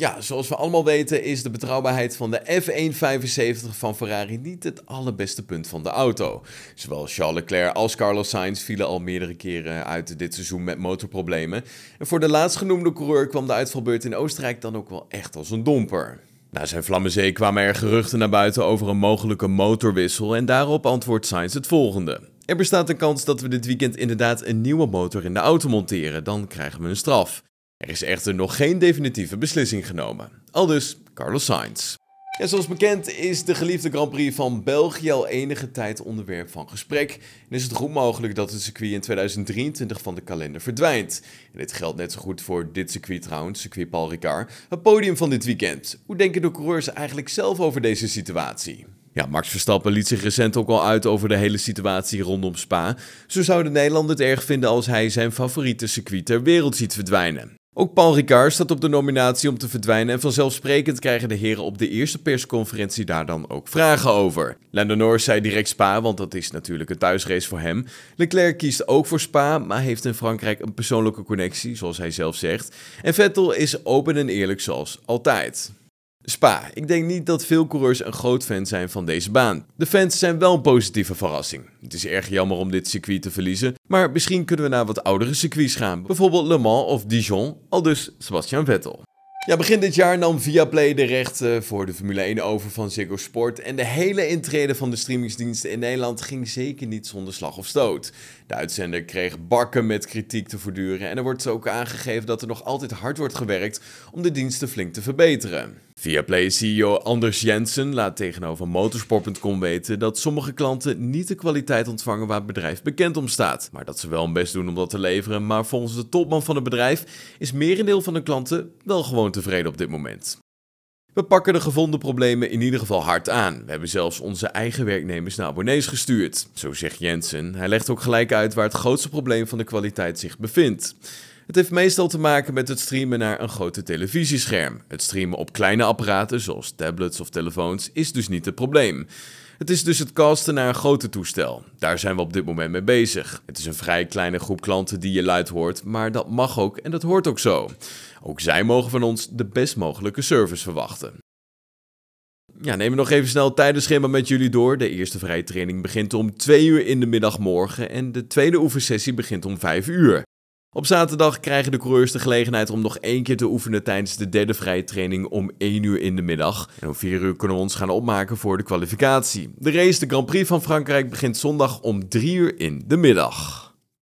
Ja, zoals we allemaal weten is de betrouwbaarheid van de F175 van Ferrari niet het allerbeste punt van de auto. Zowel Charles Leclerc als Carlos Sainz vielen al meerdere keren uit dit seizoen met motorproblemen. En voor de laatstgenoemde coureur kwam de uitvalbeurt in Oostenrijk dan ook wel echt als een domper. Na zijn Vlammenzee kwamen er geruchten naar buiten over een mogelijke motorwissel en daarop antwoordt Sainz het volgende. Er bestaat een kans dat we dit weekend inderdaad een nieuwe motor in de auto monteren, dan krijgen we een straf. Er is echter nog geen definitieve beslissing genomen. Aldus Carlos Sainz. Ja, zoals bekend is de geliefde Grand Prix van België al enige tijd onderwerp van gesprek. En is het goed mogelijk dat het circuit in 2023 van de kalender verdwijnt. En dit geldt net zo goed voor dit circuit trouwens, circuit Paul Ricard, het podium van dit weekend. Hoe denken de coureurs eigenlijk zelf over deze situatie? Ja, Max Verstappen liet zich recent ook al uit over de hele situatie rondom Spa. Zo zou de Nederlander het erg vinden als hij zijn favoriete circuit ter wereld ziet verdwijnen. Ook Paul Ricard staat op de nominatie om te verdwijnen en vanzelfsprekend krijgen de heren op de eerste persconferentie daar dan ook vragen over. Lando Norris zei direct Spa, want dat is natuurlijk een thuisrace voor hem. Leclerc kiest ook voor Spa, maar heeft in Frankrijk een persoonlijke connectie, zoals hij zelf zegt. En Vettel is open en eerlijk zoals altijd. Spa. Ik denk niet dat veel coureurs een groot fan zijn van deze baan. De fans zijn wel een positieve verrassing. Het is erg jammer om dit circuit te verliezen, maar misschien kunnen we naar wat oudere circuits gaan. Bijvoorbeeld Le Mans of Dijon, al dus Sebastian Vettel. Ja, begin dit jaar nam Viaplay de rechten voor de Formule 1 over van Ziggo Sport. En de hele intrede van de streamingsdiensten in Nederland ging zeker niet zonder slag of stoot. De uitzender kreeg bakken met kritiek te voortduren. En er wordt ook aangegeven dat er nog altijd hard wordt gewerkt om de diensten flink te verbeteren. Viaplay-CEO Anders Jensen laat tegenover motorsport.com weten dat sommige klanten niet de kwaliteit ontvangen waar het bedrijf bekend om staat. Maar dat ze wel hun best doen om dat te leveren, maar volgens de topman van het bedrijf is merendeel van de klanten wel gewoon tevreden op dit moment. We pakken de gevonden problemen in ieder geval hard aan. We hebben zelfs onze eigen werknemers naar abonnees gestuurd. Zo zegt Jensen. Hij legt ook gelijk uit waar het grootste probleem van de kwaliteit zich bevindt. Het heeft meestal te maken met het streamen naar een grote televisiescherm. Het streamen op kleine apparaten, zoals tablets of telefoons, is dus niet het probleem. Het is dus het casten naar een grote toestel. Daar zijn we op dit moment mee bezig. Het is een vrij kleine groep klanten die je luid hoort, maar dat mag ook en dat hoort ook zo. Ook zij mogen van ons de best mogelijke service verwachten. Ja, we nog even snel het tijdenschema met jullie door. De eerste vrije training begint om 2 uur in de middag morgen en de tweede oefensessie begint om 5 uur. Op zaterdag krijgen de coureurs de gelegenheid om nog één keer te oefenen tijdens de derde vrije training om 1 uur in de middag. En om 4 uur kunnen we ons gaan opmaken voor de kwalificatie. De race, de Grand Prix van Frankrijk, begint zondag om 3 uur in de middag.